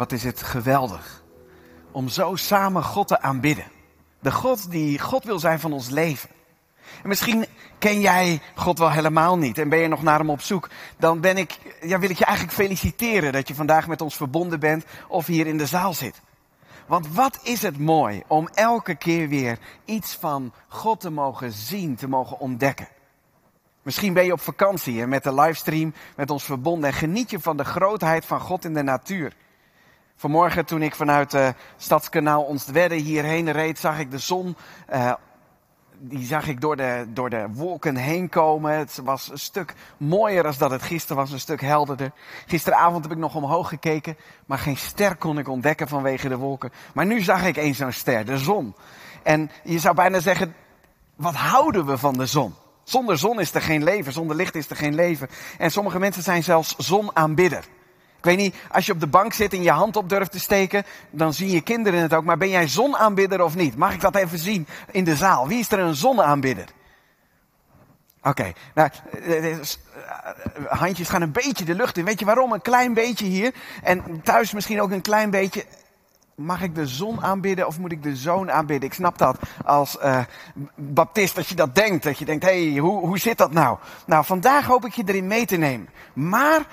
Wat is het geweldig om zo samen God te aanbidden. De God die God wil zijn van ons leven. En misschien ken jij God wel helemaal niet en ben je nog naar hem op zoek. Dan ben ik, ja, wil ik je eigenlijk feliciteren dat je vandaag met ons verbonden bent of hier in de zaal zit. Want wat is het mooi om elke keer weer iets van God te mogen zien, te mogen ontdekken. Misschien ben je op vakantie en met de livestream met ons verbonden en geniet je van de grootheid van God in de natuur. Vanmorgen toen ik vanuit het Stadskanaal Onstwedde hierheen reed, zag ik de zon uh, die zag ik door de, door de wolken heen komen. Het was een stuk mooier als dat het gisteren was, een stuk helderder. Gisteravond heb ik nog omhoog gekeken, maar geen ster kon ik ontdekken vanwege de wolken. Maar nu zag ik eens zo'n ster, de zon. En je zou bijna zeggen, wat houden we van de zon? Zonder zon is er geen leven, zonder licht is er geen leven. En sommige mensen zijn zelfs zonaanbidder. Ik weet niet, als je op de bank zit en je hand op durft te steken, dan zien je kinderen het ook. Maar ben jij zonaanbidder of niet? Mag ik dat even zien in de zaal? Wie is er een zonaanbidder? Oké, nou, eh, eh, eh, handjes gaan een beetje de lucht in. Weet je waarom? Een klein beetje hier. En thuis misschien ook een klein beetje. Mag ik de zon aanbidden of moet ik de zoon aanbidden? Ik snap dat als baptist dat je dat denkt. Dat je denkt, hé, hey, hoe, hoe zit dat nou? Nou, vandaag hoop ik je erin mee te nemen. Maar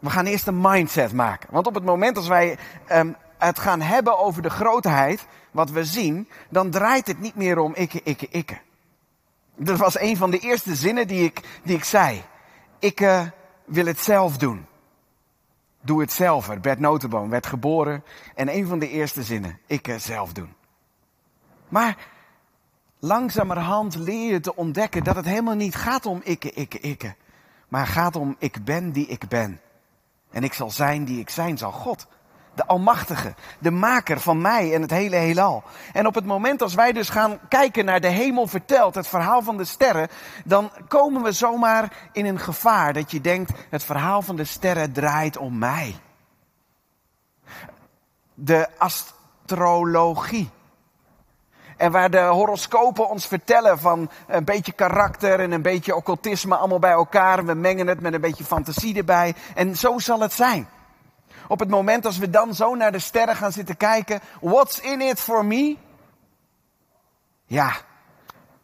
we gaan eerst een mindset maken. Want op het moment als wij um, het gaan hebben over de grootheid, wat we zien, dan draait het niet meer om ikke, ikke, ikke. Dat was een van de eerste zinnen die ik, die ik zei. Ik wil het zelf doen. Doe het zelf. Bert Notenboom werd geboren en een van de eerste zinnen. Ik zelf doen. Maar langzamerhand leer je te ontdekken dat het helemaal niet gaat om ikke, ikke, ikke. Maar gaat om ik ben die ik ben. En ik zal zijn die ik zijn zal. God, de Almachtige, de maker van mij en het hele heelal. En op het moment als wij dus gaan kijken naar de hemel verteld, het verhaal van de sterren, dan komen we zomaar in een gevaar dat je denkt, het verhaal van de sterren draait om mij. De astrologie en waar de horoscopen ons vertellen van een beetje karakter en een beetje occultisme allemaal bij elkaar. We mengen het met een beetje fantasie erbij. En zo zal het zijn. Op het moment als we dan zo naar de sterren gaan zitten kijken. What's in it for me? Ja,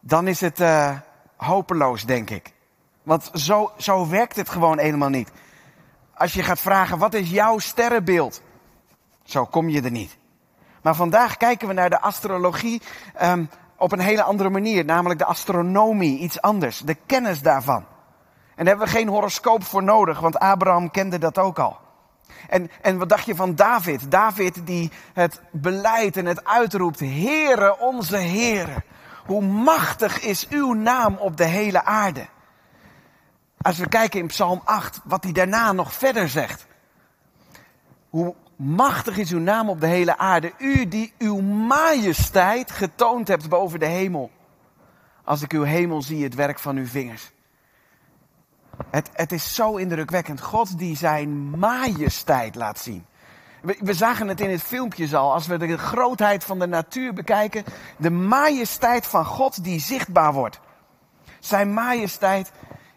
dan is het uh, hopeloos, denk ik. Want zo, zo werkt het gewoon helemaal niet. Als je gaat vragen, wat is jouw sterrenbeeld? Zo kom je er niet. Maar vandaag kijken we naar de astrologie um, op een hele andere manier, namelijk de astronomie, iets anders, de kennis daarvan. En daar hebben we geen horoscoop voor nodig, want Abraham kende dat ook al. En, en wat dacht je van David? David die het beleid en het uitroept, Heere onze Heere, hoe machtig is uw naam op de hele aarde. Als we kijken in Psalm 8, wat hij daarna nog verder zegt. Hoe Machtig is uw naam op de hele aarde. U die uw majesteit getoond hebt boven de hemel. Als ik uw hemel zie, het werk van uw vingers. Het, het is zo indrukwekkend. God die zijn majesteit laat zien. We, we zagen het in het filmpje al. Als we de grootheid van de natuur bekijken. De majesteit van God die zichtbaar wordt. Zijn majesteit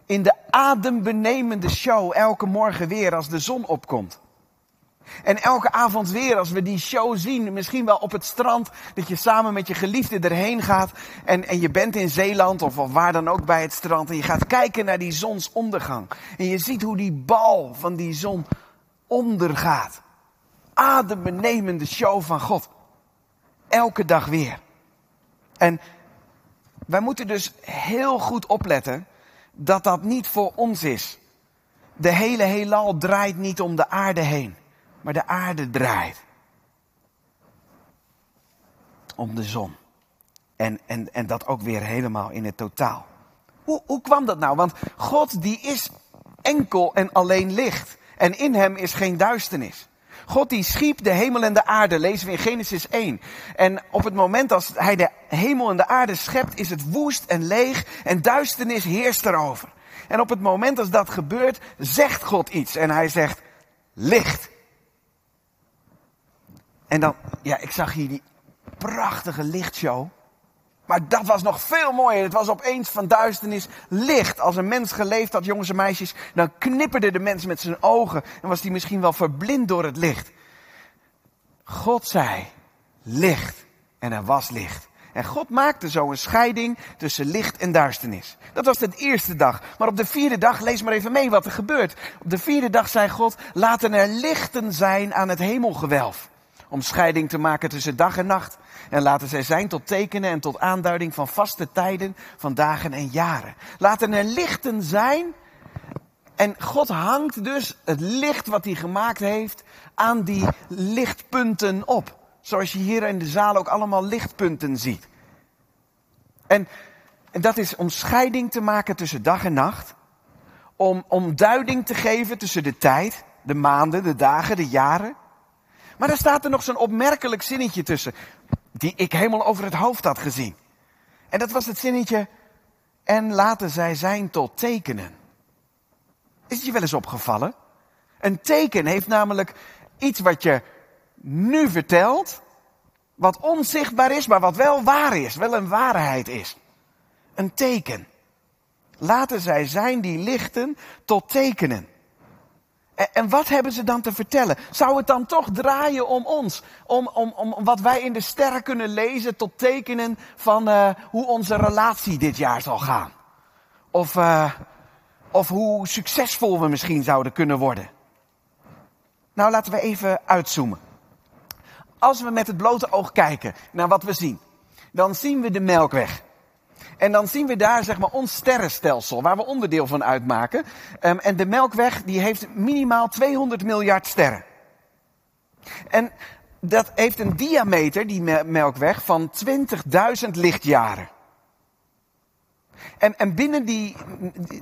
in de adembenemende show elke morgen weer als de zon opkomt. En elke avond weer, als we die show zien, misschien wel op het strand, dat je samen met je geliefde erheen gaat en, en je bent in Zeeland of, waar dan ook bij het strand en je gaat kijken naar die zonsondergang. En je ziet hoe die bal van die zon ondergaat. Adembenemende show van God. Elke dag weer. En wij moeten dus heel goed opletten dat dat niet voor ons is. De hele heelal draait niet om de aarde heen maar de aarde draait om de zon. En, en, en dat ook weer helemaal in het totaal. Hoe, hoe kwam dat nou? Want God die is enkel en alleen licht. En in hem is geen duisternis. God die schiep de hemel en de aarde, lezen we in Genesis 1. En op het moment als hij de hemel en de aarde schept, is het woest en leeg en duisternis heerst erover. En op het moment als dat gebeurt, zegt God iets. En hij zegt, licht. En dan, ja, ik zag hier die prachtige lichtshow. Maar dat was nog veel mooier. Het was opeens van duisternis licht. Als een mens geleefd had, jongens en meisjes, dan knipperde de mens met zijn ogen. En was hij misschien wel verblind door het licht. God zei, licht. En er was licht. En God maakte zo een scheiding tussen licht en duisternis. Dat was de eerste dag. Maar op de vierde dag, lees maar even mee wat er gebeurt. Op de vierde dag zei God, laten er lichten zijn aan het hemelgewelf. Om scheiding te maken tussen dag en nacht. En laten zij zijn tot tekenen en tot aanduiding van vaste tijden, van dagen en jaren. Laten er lichten zijn. En God hangt dus het licht wat hij gemaakt heeft aan die lichtpunten op. Zoals je hier in de zaal ook allemaal lichtpunten ziet. En, en dat is om scheiding te maken tussen dag en nacht. Om, om duiding te geven tussen de tijd, de maanden, de dagen, de jaren. Maar daar staat er nog zo'n opmerkelijk zinnetje tussen. Die ik helemaal over het hoofd had gezien. En dat was het zinnetje. En laten zij zijn tot tekenen. Is het je wel eens opgevallen? Een teken heeft namelijk iets wat je nu vertelt, wat onzichtbaar is, maar wat wel waar is, wel een waarheid is. Een teken. Laten zij zijn die lichten tot tekenen. En wat hebben ze dan te vertellen? Zou het dan toch draaien om ons? Om, om, om wat wij in de sterren kunnen lezen tot tekenen van uh, hoe onze relatie dit jaar zal gaan? Of, uh, of hoe succesvol we misschien zouden kunnen worden? Nou, laten we even uitzoomen. Als we met het blote oog kijken naar wat we zien, dan zien we de Melkweg. En dan zien we daar zeg maar ons sterrenstelsel, waar we onderdeel van uitmaken. Um, en de Melkweg die heeft minimaal 200 miljard sterren. En dat heeft een diameter, die Melkweg, van 20.000 lichtjaren. En, en binnen die,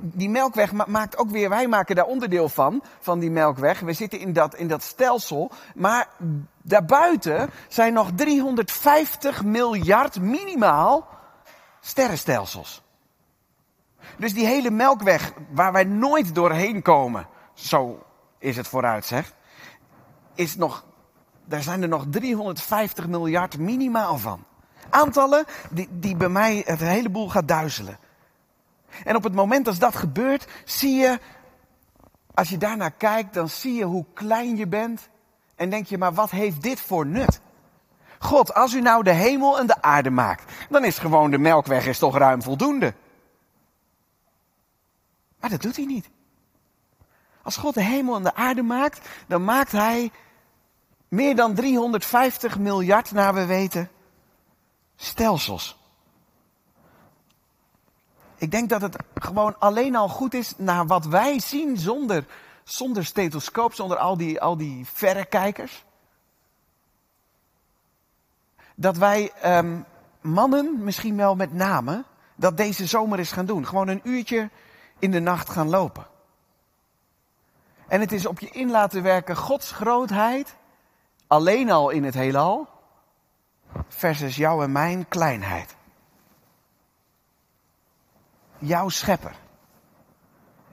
die melkweg maakt ook weer, wij maken daar onderdeel van, van die melkweg. We zitten in dat, in dat stelsel. Maar daarbuiten zijn nog 350 miljard minimaal sterrenstelsels. Dus die hele melkweg waar wij nooit doorheen komen, zo is het vooruit zeg, is nog, daar zijn er nog 350 miljard minimaal van. Aantallen die, die bij mij het hele boel gaat duizelen. En op het moment als dat gebeurt, zie je, als je daarnaar kijkt, dan zie je hoe klein je bent. En denk je, maar wat heeft dit voor nut? God, als u nou de hemel en de aarde maakt, dan is gewoon de melkweg is toch ruim voldoende. Maar dat doet hij niet. Als God de hemel en de aarde maakt, dan maakt hij meer dan 350 miljard, naar we weten, stelsels. Ik denk dat het gewoon alleen al goed is naar wat wij zien zonder, zonder stethoscoop, zonder al die, al die verrekijkers. Dat wij um, mannen, misschien wel met name, dat deze zomer is gaan doen. Gewoon een uurtje in de nacht gaan lopen. En het is op je in laten werken Gods grootheid, alleen al in het heelal, versus jouw en mijn kleinheid jouw schepper.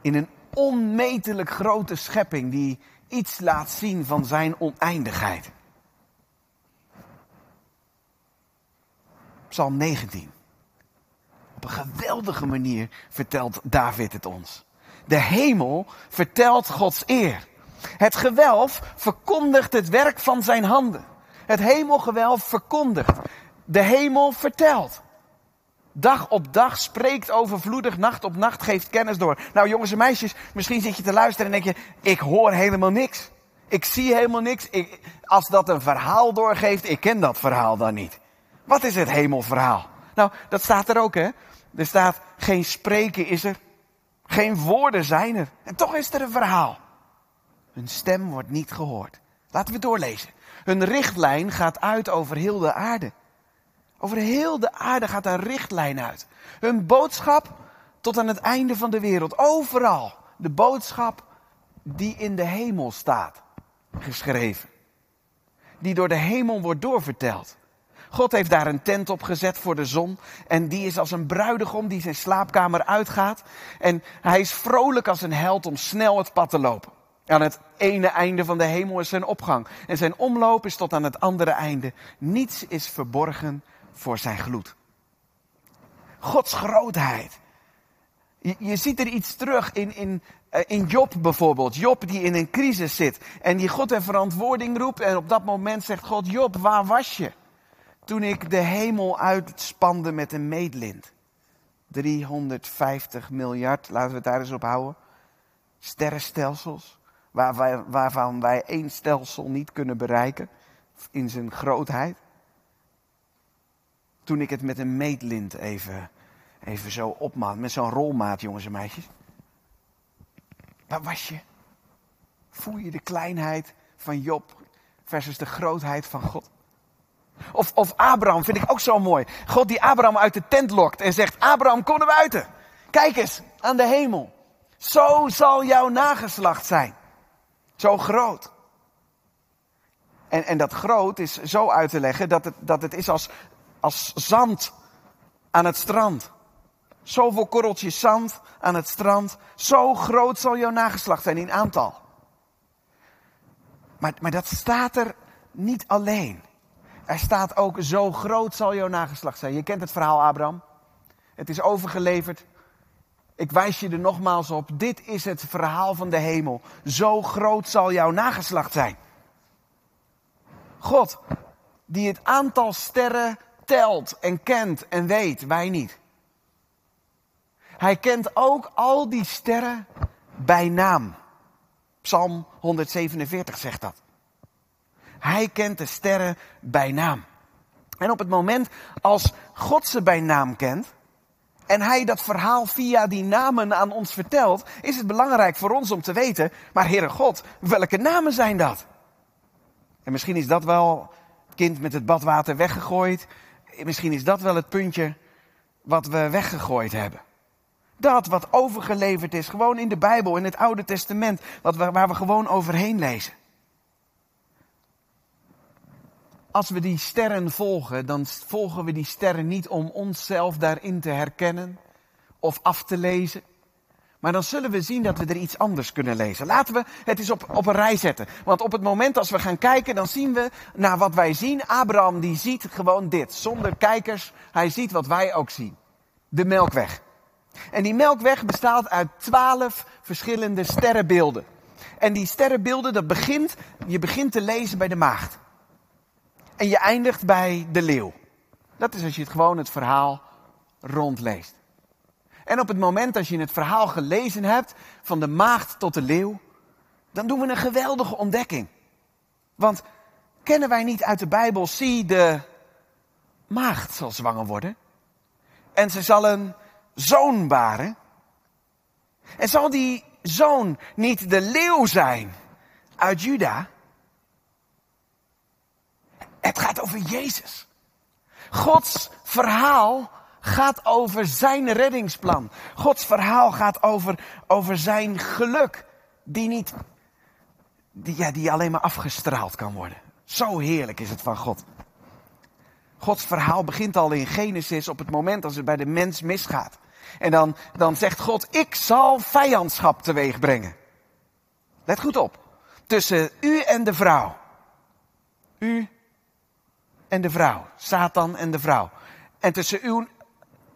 In een onmetelijk grote schepping die iets laat zien van zijn oneindigheid. Psalm 19. Op een geweldige manier vertelt David het ons. De hemel vertelt Gods eer. Het gewelf verkondigt het werk van zijn handen. Het hemelgewelf verkondigt. De hemel vertelt. Dag op dag spreekt overvloedig, nacht op nacht geeft kennis door. Nou jongens en meisjes, misschien zit je te luisteren en denk je, ik hoor helemaal niks. Ik zie helemaal niks. Ik, als dat een verhaal doorgeeft, ik ken dat verhaal dan niet. Wat is het hemelverhaal? Nou, dat staat er ook hè. Er staat, geen spreken is er. Geen woorden zijn er. En toch is er een verhaal. Hun stem wordt niet gehoord. Laten we doorlezen. Hun richtlijn gaat uit over heel de aarde. Over heel de aarde gaat een richtlijn uit. Hun boodschap tot aan het einde van de wereld. Overal. De boodschap die in de hemel staat. Geschreven. Die door de hemel wordt doorverteld. God heeft daar een tent op gezet voor de zon. En die is als een bruidegom die zijn slaapkamer uitgaat. En hij is vrolijk als een held om snel het pad te lopen. Aan het ene einde van de hemel is zijn opgang. En zijn omloop is tot aan het andere einde. Niets is verborgen voor zijn gloed. Gods grootheid. Je, ziet er iets terug in, in, eh, in Job bijvoorbeeld. Job die in een crisis zit en die God en verantwoording roept. En op dat moment zegt God, Job, waar was je? Toen ik de hemel uitspande met een meetlint. 350 miljard, laten we het daar eens op houden. Sterrenstelsels, waar wij, waarvan wij één stelsel niet kunnen bereiken in zijn grootheid. Toen ik het met een meetlint even, even zo opmaat, met zo'n rolmaat, jongens en meisjes. Waar was je? Voel je de kleinheid van Job versus de grootheid van God? Of, of Abraham vind ik ook zo mooi. God die Abraham uit de tent lokt en zegt: Abraham, kom naar buiten. Kijk eens aan de hemel. Zo zal jouw nageslacht zijn. Zo groot. En, en dat groot is zo uit te leggen dat het, dat het is als, als zand aan het strand. Zoveel korreltjes zand aan het strand. Zo groot zal jouw nageslacht zijn in aantal. Maar, maar dat staat er niet alleen. Er staat ook, zo groot zal jouw nageslacht zijn. Je kent het verhaal, Abraham. Het is overgeleverd. Ik wijs je er nogmaals op. Dit is het verhaal van de hemel. Zo groot zal jouw nageslacht zijn. God, die het aantal sterren telt en kent en weet, wij niet. Hij kent ook al die sterren bij naam. Psalm 147 zegt dat. Hij kent de sterren bij naam. En op het moment als God ze bij naam kent, en hij dat verhaal via die namen aan ons vertelt, is het belangrijk voor ons om te weten, maar Heere God, welke namen zijn dat? En misschien is dat wel het kind met het badwater weggegooid. Misschien is dat wel het puntje wat we weggegooid hebben. Dat wat overgeleverd is, gewoon in de Bijbel, in het Oude Testament, wat waar we gewoon overheen lezen. Als we die sterren volgen, dan volgen we die sterren niet om onszelf daarin te herkennen of af te lezen. Maar dan zullen we zien dat we er iets anders kunnen lezen. Laten we het eens op, op een rij zetten. Want op het moment als we gaan kijken, dan zien we naar wat wij zien. Abraham die ziet gewoon dit, zonder kijkers. Hij ziet wat wij ook zien. De melkweg. En die melkweg bestaat uit twaalf verschillende sterrenbeelden. En die sterrenbeelden, dat begint, je begint te lezen bij de maagd. En je eindigt bij de leeuw. Dat is als je het gewoon het verhaal rondleest. En op het moment dat je het verhaal gelezen hebt, van de maagd tot de leeuw, dan doen we een geweldige ontdekking. Want kennen wij niet uit de Bijbel, zie de maagd zal zwanger worden. En ze zal een zoon baren. En zal die zoon niet de leeuw zijn uit Juda? Het gaat over Jezus. Gods verhaal gaat over zijn reddingsplan. Gods verhaal gaat over, over zijn geluk. Die niet, die, ja, die alleen maar afgestraald kan worden. Zo heerlijk is het van God. Gods verhaal begint al in Genesis op het moment als het bij de mens misgaat. En dan, dan zegt God, ik zal vijandschap teweeg brengen. Let goed op. Tussen u en de vrouw. U en de vrouw. Satan en de vrouw. En tussen uw,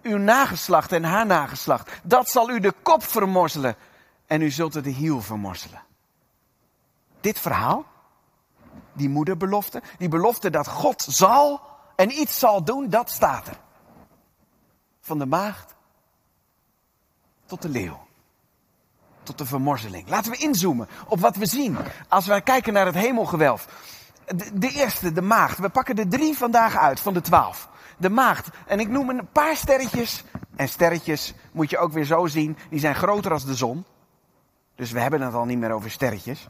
uw nageslacht en haar nageslacht. Dat zal u de kop vermorzelen. En u zult er de hiel vermorzelen. Dit verhaal, die moederbelofte, die belofte dat God zal en iets zal doen, dat staat er. Van de maagd tot de leeuw. Tot de vermorzeling. Laten we inzoomen op wat we zien als wij kijken naar het hemelgewelf. De, eerste, de maagd. We pakken er drie vandaag uit van de twaalf. De maagd. En ik noem een paar sterretjes. En sterretjes moet je ook weer zo zien. Die zijn groter als de zon. Dus we hebben het al niet meer over sterretjes.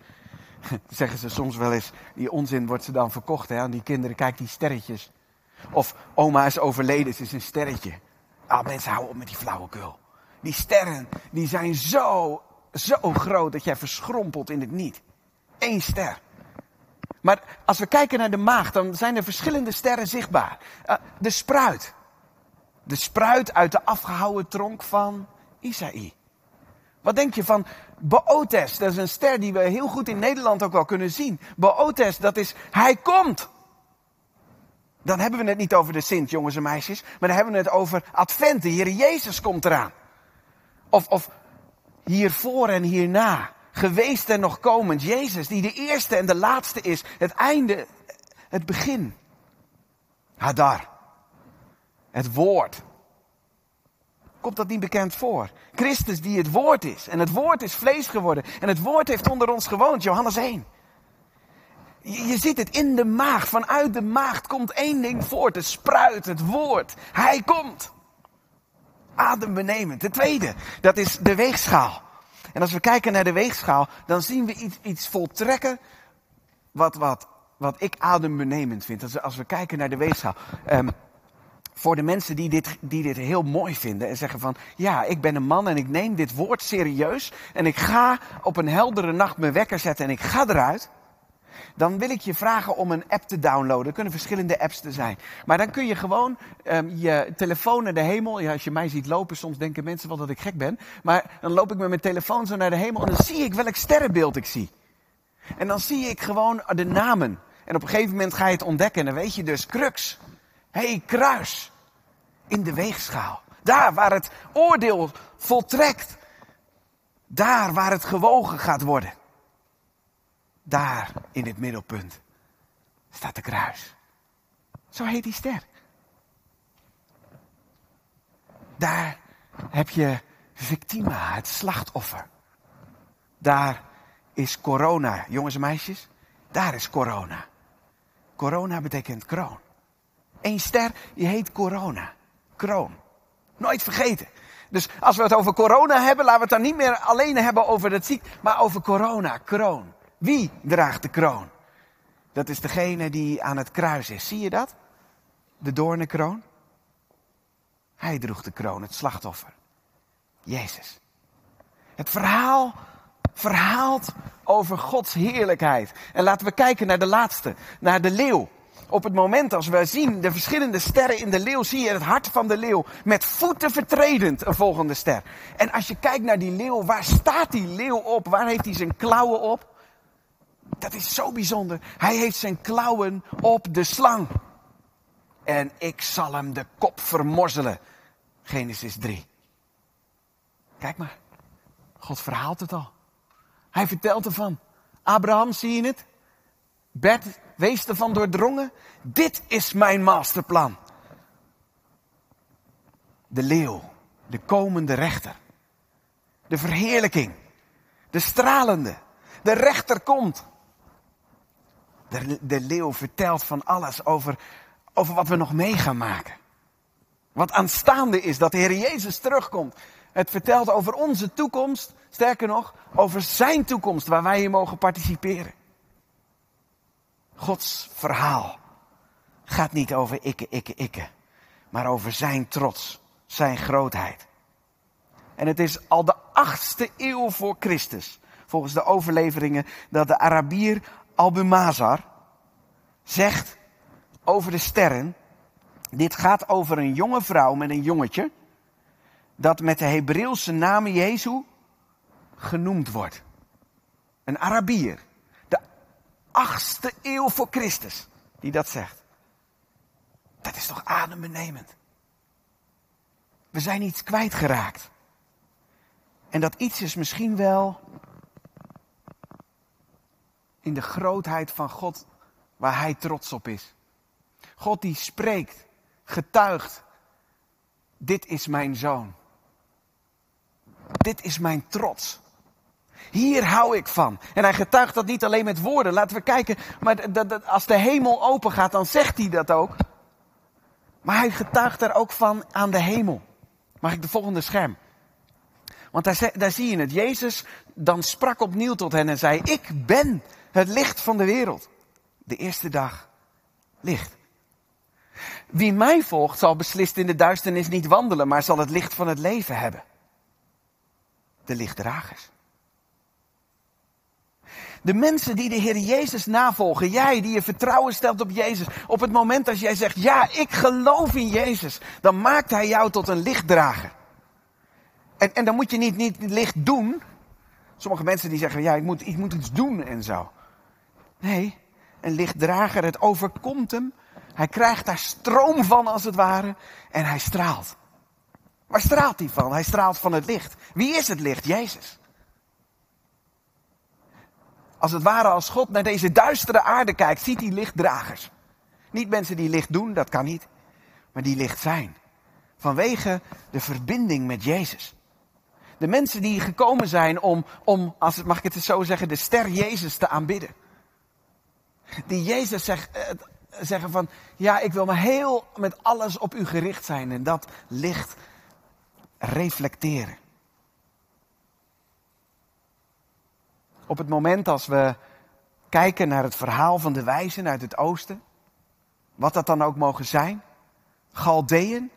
Zeggen ze soms wel eens. Die onzin wordt ze dan verkocht hè, aan die kinderen. Kijk die sterretjes. Of oma is overleden, ze is een sterretje. Ah, mensen houden op met die flauwekul. Die sterren, die zijn zo, zo groot dat jij verschrompelt in het niet. Eén ster. Maar als we kijken naar de maag, dan zijn er verschillende sterren zichtbaar. Uh, de spruit. De spruit uit de afgehouwen tronk van Isaïe. Wat denk je van Bootes? Dat is een ster die we heel goed in Nederland ook wel kunnen zien. Bootes, dat is, hij komt. Dan hebben we het niet over de Sint, jongens en meisjes. Maar dan hebben we het over Advent. De Jezus komt eraan. Of, of hiervoor en hierna. Geweest en nog komend. Jezus, die de eerste en de laatste is. Het einde, het begin. Hadar. Het woord. Komt dat niet bekend voor? Christus die het woord is. En het woord is vlees geworden. En het woord heeft onder ons gewoond. Johannes 1. Je, ziet het in de maag. Vanuit de maag komt één ding voort. Het spruit, het woord. Hij komt. Adembenemend. De tweede, dat is de weegschaal. En als we kijken naar de weegschaal, dan zien we iets, iets voltrekken wat, wat, wat ik adembenemend vind. Als we, als we kijken naar de weegschaal. Um, voor de mensen die dit, die dit heel mooi vinden en zeggen van, ja, ik ben een man en ik neem dit woord serieus en ik ga op een heldere nacht mijn wekker zetten en ik ga eruit. Dan wil ik je vragen om een app te downloaden. Er kunnen verschillende apps te zijn. Maar dan kun je gewoon um, je telefoon naar de hemel. Ja, als je mij ziet lopen, soms denken mensen wel dat ik gek ben. Maar dan loop ik met mijn telefoon zo naar de hemel en dan zie ik welk sterrenbeeld ik zie. En dan zie ik gewoon de namen. En op een gegeven moment ga je het ontdekken en dan weet je dus, crux. Hé, hey, kruis. In de weegschaal. Daar waar het oordeel voltrekt. Daar waar het gewogen gaat worden. Daar in het middelpunt staat de kruis. Zo heet die ster. Daar heb je victima, het slachtoffer. Daar is corona, jongens en meisjes. Daar is corona. Corona betekent kroon. Eén ster, die heet corona. Kroon. Nooit vergeten. Dus als we het over corona hebben, laten we het dan niet meer alleen hebben over het ziek, maar over corona, kroon. Wie draagt de kroon? Dat is degene die aan het kruis is. Zie je dat? De doornenkroon. Hij droeg de kroon, het slachtoffer. Jezus. Het verhaal verhaalt over Gods heerlijkheid. En laten we kijken naar de laatste, naar de leeuw. Op het moment als we zien de verschillende sterren in de leeuw, zie je het hart van de leeuw met voeten vertredend een volgende ster. En als je kijkt naar die leeuw, waar staat die leeuw op? Waar heeft hij zijn klauwen op? Dat is zo bijzonder. Hij heeft zijn klauwen op de slang. En ik zal hem de kop vermorzelen. Genesis 3. Kijk maar. God verhaalt het al. Hij vertelt ervan. Abraham, zie je het? Bert, wees ervan doordrongen. Dit is mijn masterplan. De leeuw, de komende rechter. De verheerlijking. De stralende. De rechter komt. De, de leeuw vertelt van alles over, over wat we nog mee gaan maken. Wat aanstaande is, dat de Heer Jezus terugkomt. Het vertelt over onze toekomst, sterker nog, over zijn toekomst waar wij in mogen participeren. Gods verhaal gaat niet over ikke, ikke, ikke, maar over zijn trots, zijn grootheid. En het is al de achtste eeuw voor Christus, volgens de overleveringen, dat de Arabier Albumazar zegt over de sterren, dit gaat over een jonge vrouw met een jongetje, dat met de Hebreeuwse naam Jezus genoemd wordt. Een Arabier, de achtste eeuw voor Christus, die dat zegt. Dat is toch adembenemend. We zijn iets kwijtgeraakt. En dat iets is misschien wel in de grootheid van God waar Hij trots op is. God die spreekt, getuigt, dit is mijn zoon. Dit is mijn trots. Hier hou ik van. En hij getuigt dat niet alleen met woorden. Laten we kijken, maar als de hemel open gaat, dan zegt hij dat ook. Maar hij getuigt er ook van aan de hemel. Mag ik de volgende scherm? Want daar, daar zie je het. Jezus dan sprak opnieuw tot hen en zei, ik ben het licht van de wereld. De eerste dag licht. Wie mij volgt zal beslist in de duisternis niet wandelen, maar zal het licht van het leven hebben. De lichtdragers. De mensen die de Heer Jezus navolgen, jij die je vertrouwen stelt op Jezus, op het moment dat jij zegt, ja, ik geloof in Jezus, dan maakt Hij jou tot een lichtdrager. En, en dan moet je niet, niet licht doen. Sommige mensen die zeggen, ja, ik moet, ik moet iets doen en zo. Nee, een lichtdrager, het overkomt hem. Hij krijgt daar stroom van als het ware en hij straalt. Waar straalt hij van? Hij straalt van het licht. Wie is het licht? Jezus. Als het ware als God naar deze duistere aarde kijkt, ziet hij lichtdragers. Niet mensen die licht doen, dat kan niet, maar die licht zijn. Vanwege de verbinding met Jezus. De mensen die gekomen zijn om, om als het, mag ik het zo zeggen, de ster Jezus te aanbidden. Die Jezus zegt, eh, zeggen van, ja, ik wil maar heel met alles op u gericht zijn en dat licht reflecteren. Op het moment als we kijken naar het verhaal van de wijzen uit het oosten, wat dat dan ook mogen zijn, Galdeën,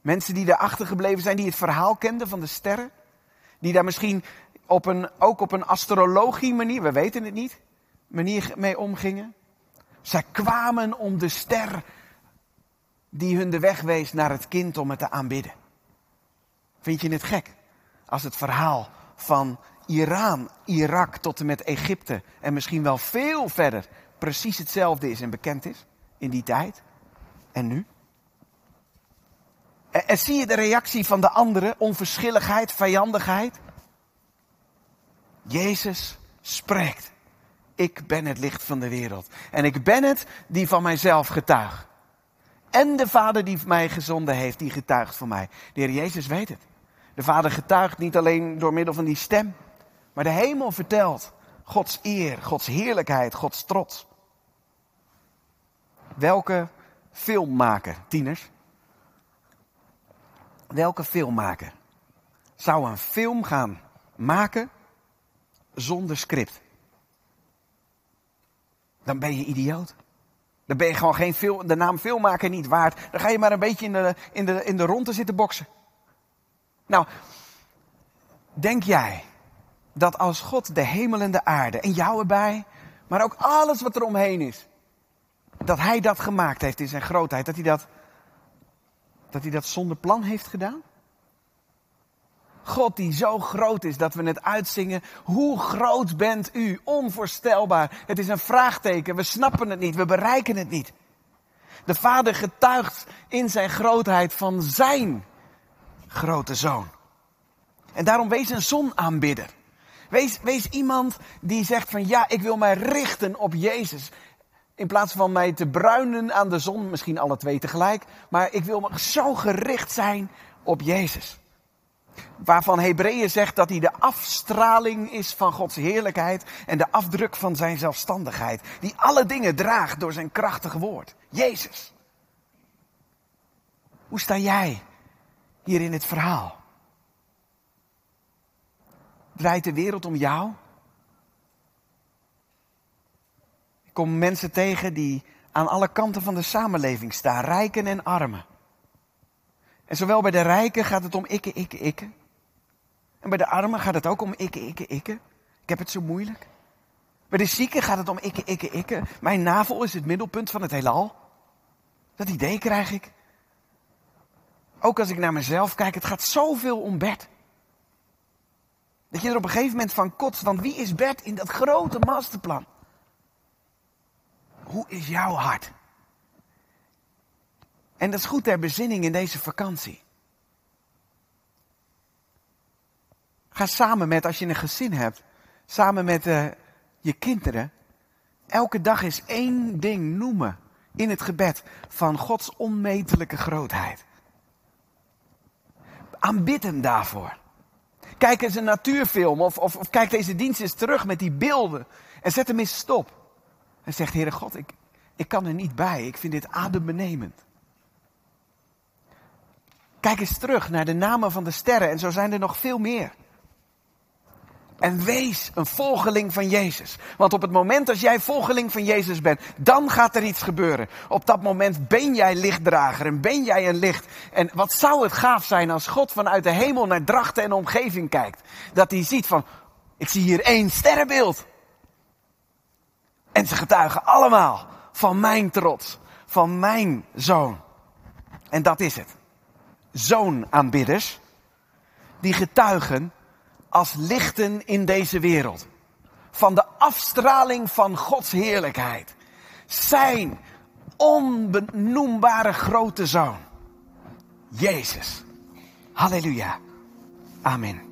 mensen die daar achtergebleven zijn, die het verhaal kenden van de sterren, die daar misschien op een, ook op een astrologie manier, we weten het niet, manier mee omgingen. Zij kwamen om de ster die hun de weg wees naar het kind om het te aanbidden. Vind je het gek? Als het verhaal van Iran, Irak tot en met Egypte en misschien wel veel verder precies hetzelfde is en bekend is in die tijd en nu? En, en zie je de reactie van de anderen, onverschilligheid, vijandigheid? Jezus spreekt. Ik ben het licht van de wereld. En ik ben het die van mijzelf getuigt. En de Vader die mij gezonden heeft, die getuigt voor mij. De Heer Jezus weet het. De Vader getuigt niet alleen door middel van die stem, maar de hemel vertelt Gods eer, Gods heerlijkheid, Gods trots. Welke filmmaker, tieners, welke filmmaker zou een film gaan maken zonder script? Dan ben je idioot. Dan ben je gewoon geen film, de naam filmmaker niet waard. Dan ga je maar een beetje in de, in de, in de ronde zitten boksen. Nou, denk jij dat als God de hemel en de aarde en jou erbij, maar ook alles wat er omheen is, dat Hij dat gemaakt heeft in zijn grootheid, dat Hij dat, dat, hij dat zonder plan heeft gedaan? God die zo groot is dat we het uitzingen. Hoe groot bent u? Onvoorstelbaar. Het is een vraagteken. We snappen het niet. We bereiken het niet. De Vader getuigt in zijn grootheid van zijn grote zoon. En daarom wees een zonaanbidder. Wees, wees iemand die zegt van ja, ik wil mij richten op Jezus. In plaats van mij te bruinen aan de zon, misschien alle twee tegelijk. Maar ik wil zo gericht zijn op Jezus. Waarvan Hebreeën zegt dat hij de afstraling is van Gods heerlijkheid en de afdruk van zijn zelfstandigheid. Die alle dingen draagt door zijn krachtige woord. Jezus. Hoe sta jij hier in het verhaal? Draait de wereld om jou? Ik kom mensen tegen die aan alle kanten van de samenleving staan, rijken en armen. En zowel bij de rijken gaat het om ikke, ikke, ikke. En bij de armen gaat het ook om ikke, ikke, ikke. Ik heb het zo moeilijk. Bij de zieken gaat het om ikke, ikke, ikke. Mijn navel is het middelpunt van het heelal. Dat idee krijg ik. Ook als ik naar mezelf kijk, het gaat zoveel om Bert. Dat je er op een gegeven moment van kotst, want wie is Bert in dat grote masterplan? Hoe is jouw hart? En dat is goed ter bezinning in deze vakantie. Ga samen met, als je een gezin hebt, samen met uh, je kinderen, elke dag eens één ding noemen in het gebed van Gods onmetelijke grootheid. Aanbid hem daarvoor. Kijk eens een natuurfilm of, of, of, kijk deze dienst eens terug met die beelden en zet hem eens stop. En zegt, Heere God, ik, ik kan er niet bij, ik vind dit adembenemend. Kijk eens terug naar de namen van de sterren en zo zijn er nog veel meer. En wees een volgeling van Jezus. Want op het moment dat jij volgeling van Jezus bent, dan gaat er iets gebeuren. Op dat moment ben jij lichtdrager en ben jij een licht. En wat zou het gaaf zijn als God vanuit de hemel naar drachten en omgeving kijkt. Dat hij ziet van, ik zie hier één sterrenbeeld. En ze getuigen allemaal van mijn trots, van mijn zoon. En dat is het. Zoonaanbidders, die getuigen als lichten in deze wereld. Van de afstraling van Gods heerlijkheid. Zijn onbenoembare grote zoon. Jezus. Halleluja. Amen.